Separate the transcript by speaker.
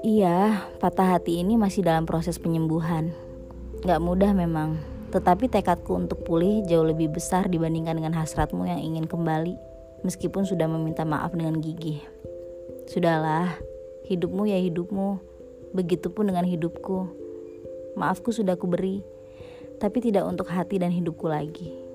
Speaker 1: Iya, patah hati ini masih dalam proses penyembuhan. Gak mudah memang, tetapi tekadku untuk pulih jauh lebih besar dibandingkan dengan hasratmu yang ingin kembali, meskipun sudah meminta maaf dengan gigih. Sudahlah, hidupmu ya hidupmu, begitupun dengan hidupku. Maafku sudah kuberi, tapi tidak untuk hati dan hidupku lagi.